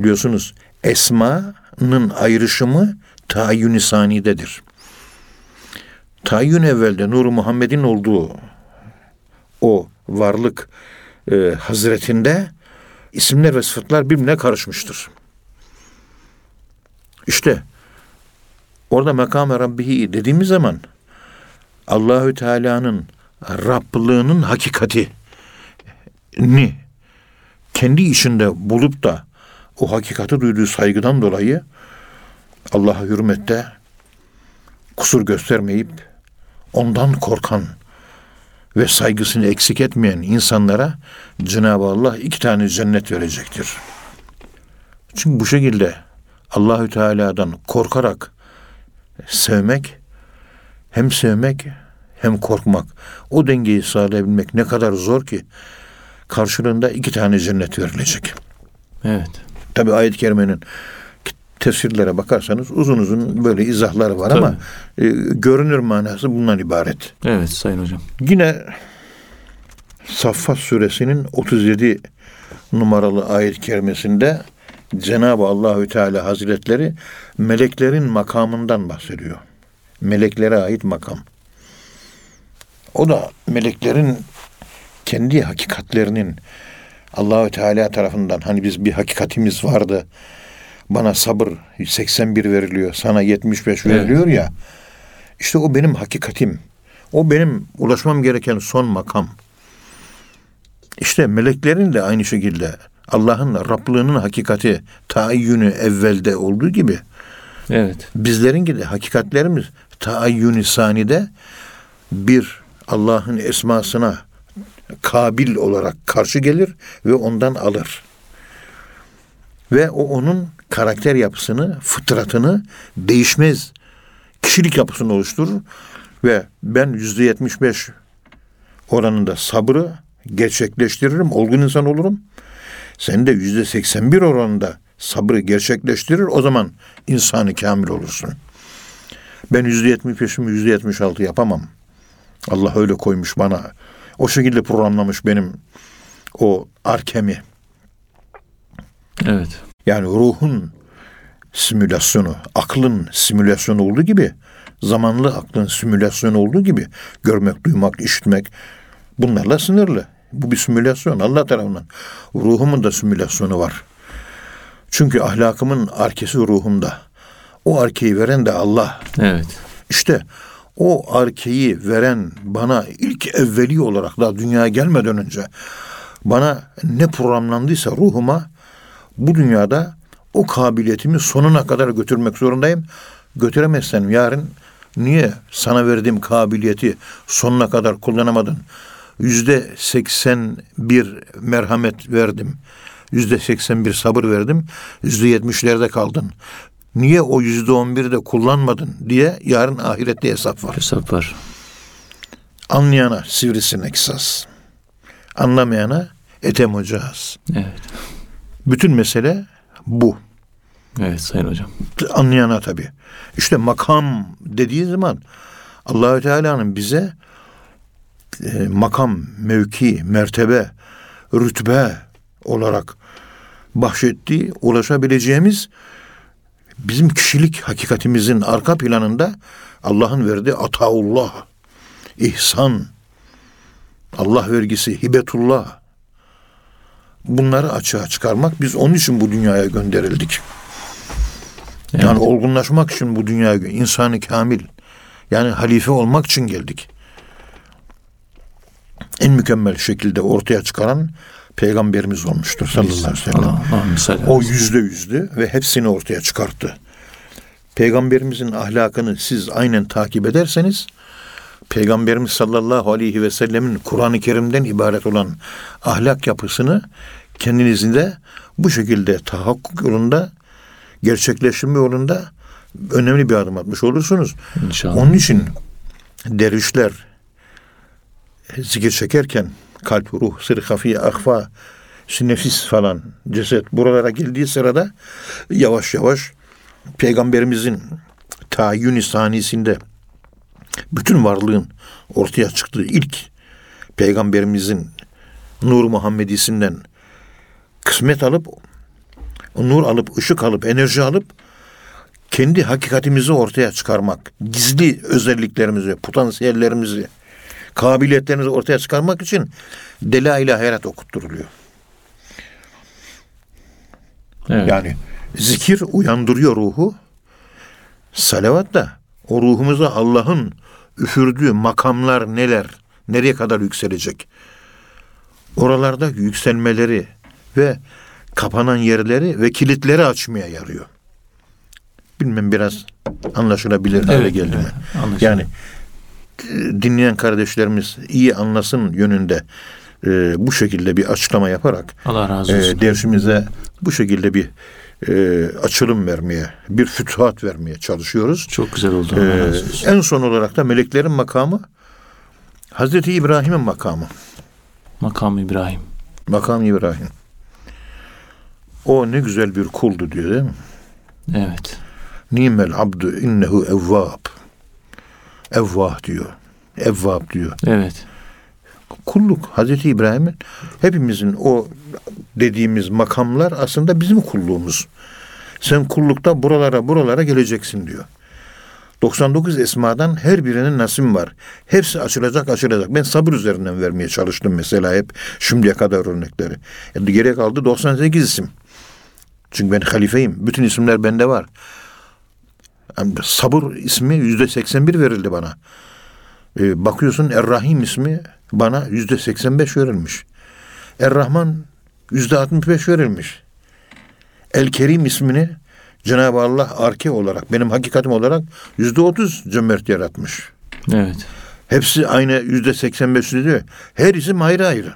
Biliyorsunuz esmanın ayrışımı tayyün-i sanidedir. Tayyün evvelde Nur Muhammed'in olduğu o varlık e, hazretinde isimler ve sıfatlar birbirine karışmıştır. İşte orada makam Rabbihi dediğimiz zaman Allahü Teala'nın Rablığının hakikati ni kendi içinde bulup da o hakikati duyduğu saygıdan dolayı Allah'a hürmette kusur göstermeyip ondan korkan ve saygısını eksik etmeyen insanlara Cenab-ı Allah iki tane cennet verecektir. Çünkü bu şekilde Allahü Teala'dan korkarak sevmek hem sevmek hem korkmak. O dengeyi sağlayabilmek ne kadar zor ki karşılığında iki tane cennet verilecek. Evet. Tabi ayet-i kerimenin tefsirlere bakarsanız uzun uzun böyle izahları var ama e, görünür manası bundan ibaret. Evet Sayın Hocam. Yine Saffat suresinin 37 numaralı ayet-i kerimesinde Cenab-ı Allahü Teala Hazretleri meleklerin makamından bahsediyor. Meleklere ait makam. O da meleklerin kendi hakikatlerinin Allahü Teala tarafından hani biz bir hakikatimiz vardı. Bana sabır 81 veriliyor, sana 75 veriliyor ya. İşte o benim hakikatim. O benim ulaşmam gereken son makam. İşte meleklerin de aynı şekilde Allah'ın Rablığının hakikati taayyünü evvelde olduğu gibi Evet. bizlerin de hakikatlerimiz taayyünü sanide bir Allah'ın esmasına kabil olarak karşı gelir ve ondan alır. Ve o onun karakter yapısını, fıtratını değişmez kişilik yapısını oluşturur ve ben yüzde yetmiş beş oranında sabrı gerçekleştiririm, olgun insan olurum. Sen de yüzde seksen bir oranında sabrı gerçekleştirir, o zaman insanı kamil olursun. Ben yüzde yetmiş beşimi yüzde yetmiş altı yapamam. Allah öyle koymuş bana. O şekilde programlamış benim o arkemi. Evet. Yani ruhun simülasyonu, aklın simülasyonu olduğu gibi, zamanlı aklın simülasyonu olduğu gibi görmek, duymak, işitmek bunlarla sınırlı. Bu bir simülasyon Allah tarafından. Ruhumun da simülasyonu var. Çünkü ahlakımın arkesi ruhumda. O arkeyi veren de Allah. Evet. İşte o arkeyi veren bana ilk evveli olarak daha dünyaya gelmeden önce bana ne programlandıysa ruhuma bu dünyada o kabiliyetimi sonuna kadar götürmek zorundayım. Götüremezsem yarın niye sana verdiğim kabiliyeti sonuna kadar kullanamadın? Yüzde seksen bir merhamet verdim. Yüzde seksen bir sabır verdim. Yüzde yetmişlerde kaldın. Niye o yüzde on biri de kullanmadın diye yarın ahirette hesap var. Hesap var. Anlayana sivrisinek saz. Anlamayana etem ocağız. Evet. Bütün mesele bu. Evet Sayın Hocam. Anlayana tabii. İşte makam dediği zaman Allahü Teala'nın bize e, makam, mevki, mertebe, rütbe olarak bahşettiği, ulaşabileceğimiz bizim kişilik hakikatimizin arka planında Allah'ın verdiği ataullah, ihsan, Allah vergisi, hibetullah. Bunları açığa çıkarmak biz onun için bu dünyaya gönderildik. Yani Evet. olgunlaşmak için bu dünyaya insanı kamil yani halife olmak için geldik. En mükemmel şekilde ortaya çıkaran peygamberimiz olmuştur sallallahu aleyhi ve sellem. O yüzde yüzdü ve hepsini ortaya çıkarttı. Peygamberimizin ahlakını siz aynen takip ederseniz Peygamberimiz sallallahu aleyhi ve sellemin Kur'an-ı Kerim'den ibaret olan ahlak yapısını kendinizin de bu şekilde tahakkuk yolunda gerçekleştirme yolunda önemli bir adım atmış olursunuz. İnşallah. Onun için dervişler zikir çekerken kalp, ruh, sır, hafiye, akfa, nefis falan, ceset buralara geldiği sırada yavaş yavaş peygamberimizin tayyün sanisinde bütün varlığın ortaya çıktığı ilk peygamberimizin Nur Muhammedisinden kısmet alıp nur alıp, ışık alıp, enerji alıp kendi hakikatimizi ortaya çıkarmak, gizli özelliklerimizi, potansiyellerimizi, kabiliyetlerimizi ortaya çıkarmak için delail-i hayrat okutturuluyor. Evet. Yani zikir uyandırıyor ruhu. Salavat da o ruhumuza Allah'ın üfürdüğü makamlar neler, nereye kadar yükselecek? Oralarda yükselmeleri ve kapanan yerleri ve kilitleri açmaya yarıyor. Bilmem biraz Anlaşılabilir hale geldi mi? anlaşıldı. Yani e, dinleyen kardeşlerimiz iyi anlasın yönünde e, bu şekilde bir açıklama yaparak Allah razı olsun. e, dersimize bu şekilde bir e, açılım vermeye, bir fütuhat vermeye çalışıyoruz. Çok güzel oldu. E, olsun. en son olarak da meleklerin makamı Hazreti İbrahim'in makamı. Makam İbrahim. Makam İbrahim. O ne güzel bir kuldu diyor değil mi? Evet. Nimel abdu innehu evvab. Evvah diyor. Evvab diyor. Evet. Kulluk Hazreti İbrahim'in hepimizin o dediğimiz makamlar aslında bizim kulluğumuz. Sen kullukta buralara buralara geleceksin diyor. 99 esmadan her birinin nasım var. Hepsi açılacak açılacak. Ben sabır üzerinden vermeye çalıştım mesela hep şimdiye kadar örnekleri. Yani geriye kaldı 98 isim. Çünkü ben halifeyim. Bütün isimler bende var. Yani sabır ismi yüzde 81 verildi bana. Ee, bakıyorsun Er-Rahim ismi bana yüzde 85 verilmiş. Er-Rahman yüzde 65 verilmiş. El-Kerim ismini Cenab-ı Allah arke olarak, benim hakikatim olarak yüzde 30 cömert yaratmış. Evet. Hepsi aynı yüzde 85 diyor. Her isim ayrı ayrı.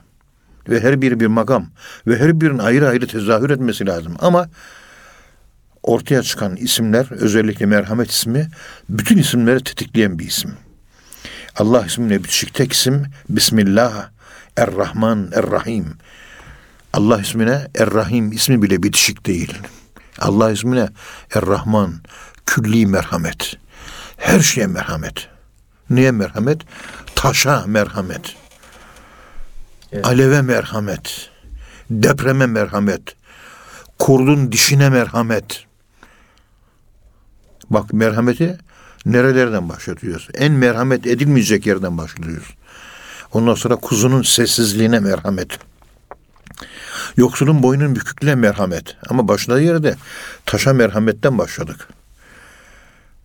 Ve her biri bir makam. Ve her birinin ayrı ayrı tezahür etmesi lazım. Ama ortaya çıkan isimler, özellikle merhamet ismi, bütün isimleri tetikleyen bir isim. Allah ismine bitişik tek isim, Bismillah, Er-Rahman, Er-Rahim. Allah ismine Er-Rahim ismi bile bitişik değil. Allah ismine Er-Rahman, külli merhamet. Her şeye merhamet. Niye merhamet? Taşa merhamet. Evet. Aleve merhamet. Depreme merhamet. Kurdun dişine merhamet. Bak merhameti nerelerden başlatıyoruz? En merhamet edilmeyecek yerden başlıyoruz. Ondan sonra kuzunun sessizliğine merhamet. Yoksulun boynun büküklüğüne merhamet. Ama başladığı yerde taşa merhametten başladık.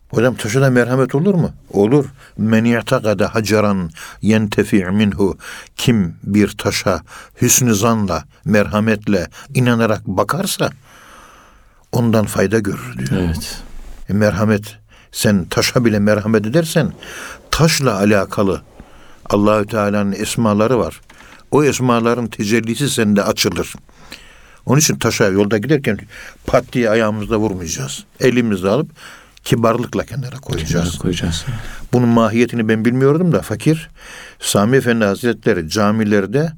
Hocam taşa da merhamet olur mu? Olur. Men yatakada hacaran yentefi minhu. Kim bir taşa hüsnü zanla, merhametle inanarak bakarsa ondan fayda görür diyor. Evet. E, merhamet sen taşa bile merhamet edersen taşla alakalı Allahü Teala'nın esmaları var. O esmaların tecellisi sende açılır. Onun için taşa yolda giderken pat diye ayağımızda vurmayacağız. Elimizle alıp kibarlıkla kenara koyacağız. Kenara koyacağız. Bunun mahiyetini ben bilmiyordum da fakir Sami Efendi Hazretleri camilerde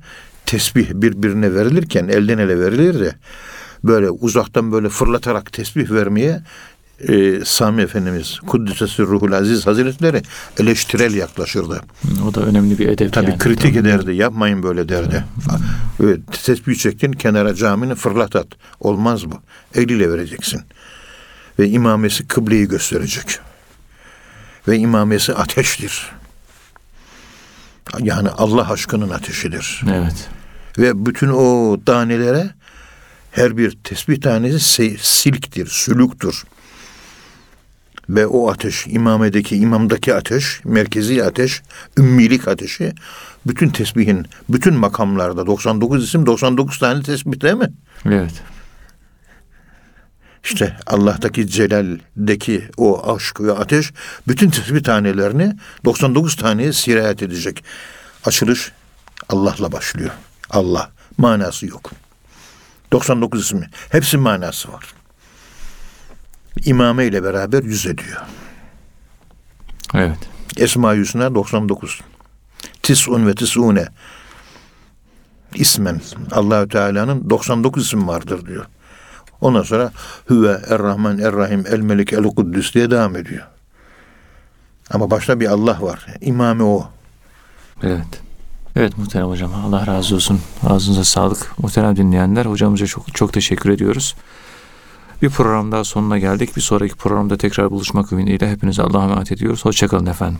tesbih birbirine verilirken elden ele verilir de böyle uzaktan böyle fırlatarak tesbih vermeye e, Sami Efendimiz Kuddisesi Ruhul Aziz Hazretleri eleştirel yaklaşırdı. O da önemli bir edep Tabii yani. kritik ederdi. Yapmayın böyle derdi. Evet, tesbih çektin kenara camini fırlat at. Olmaz bu. Eliyle vereceksin. Ve imamesi kıbleyi gösterecek. Ve imamesi ateştir. Yani Allah aşkının ateşidir. Evet. Ve bütün o tanelere her bir tesbih tanesi silktir, sülüktür. Ve o ateş, imamedeki, imamdaki ateş, merkezi ateş, ümmilik ateşi, bütün tesbihin, bütün makamlarda 99 isim, 99 tane tesbih değil mi? Evet. İşte Allah'taki celaldeki o aşk ve ateş bütün tesbih tanelerini 99 taneye sirayet edecek. Açılış Allah'la başlıyor. Allah. Manası yok. 99 ismi. Hepsi manası var. İmame ile beraber yüz ediyor. Evet. Esma-i Hüsna 99. Tis'un ve tis'une. İsmen. Allahü Teala'nın 99 isim vardır diyor. Ondan sonra Hüve, Er-Rahman, Er-Rahim, El-Melik, El-Kuddüs diye devam ediyor. Ama başta bir Allah var. İmamı o. Evet. Evet muhterem hocam. Allah razı olsun. Ağzınıza sağlık. Muhterem dinleyenler. Hocamıza çok çok teşekkür ediyoruz. Bir program daha sonuna geldik. Bir sonraki programda tekrar buluşmak ümidiyle hepinize Allah'a emanet ediyoruz. Hoşçakalın efendim.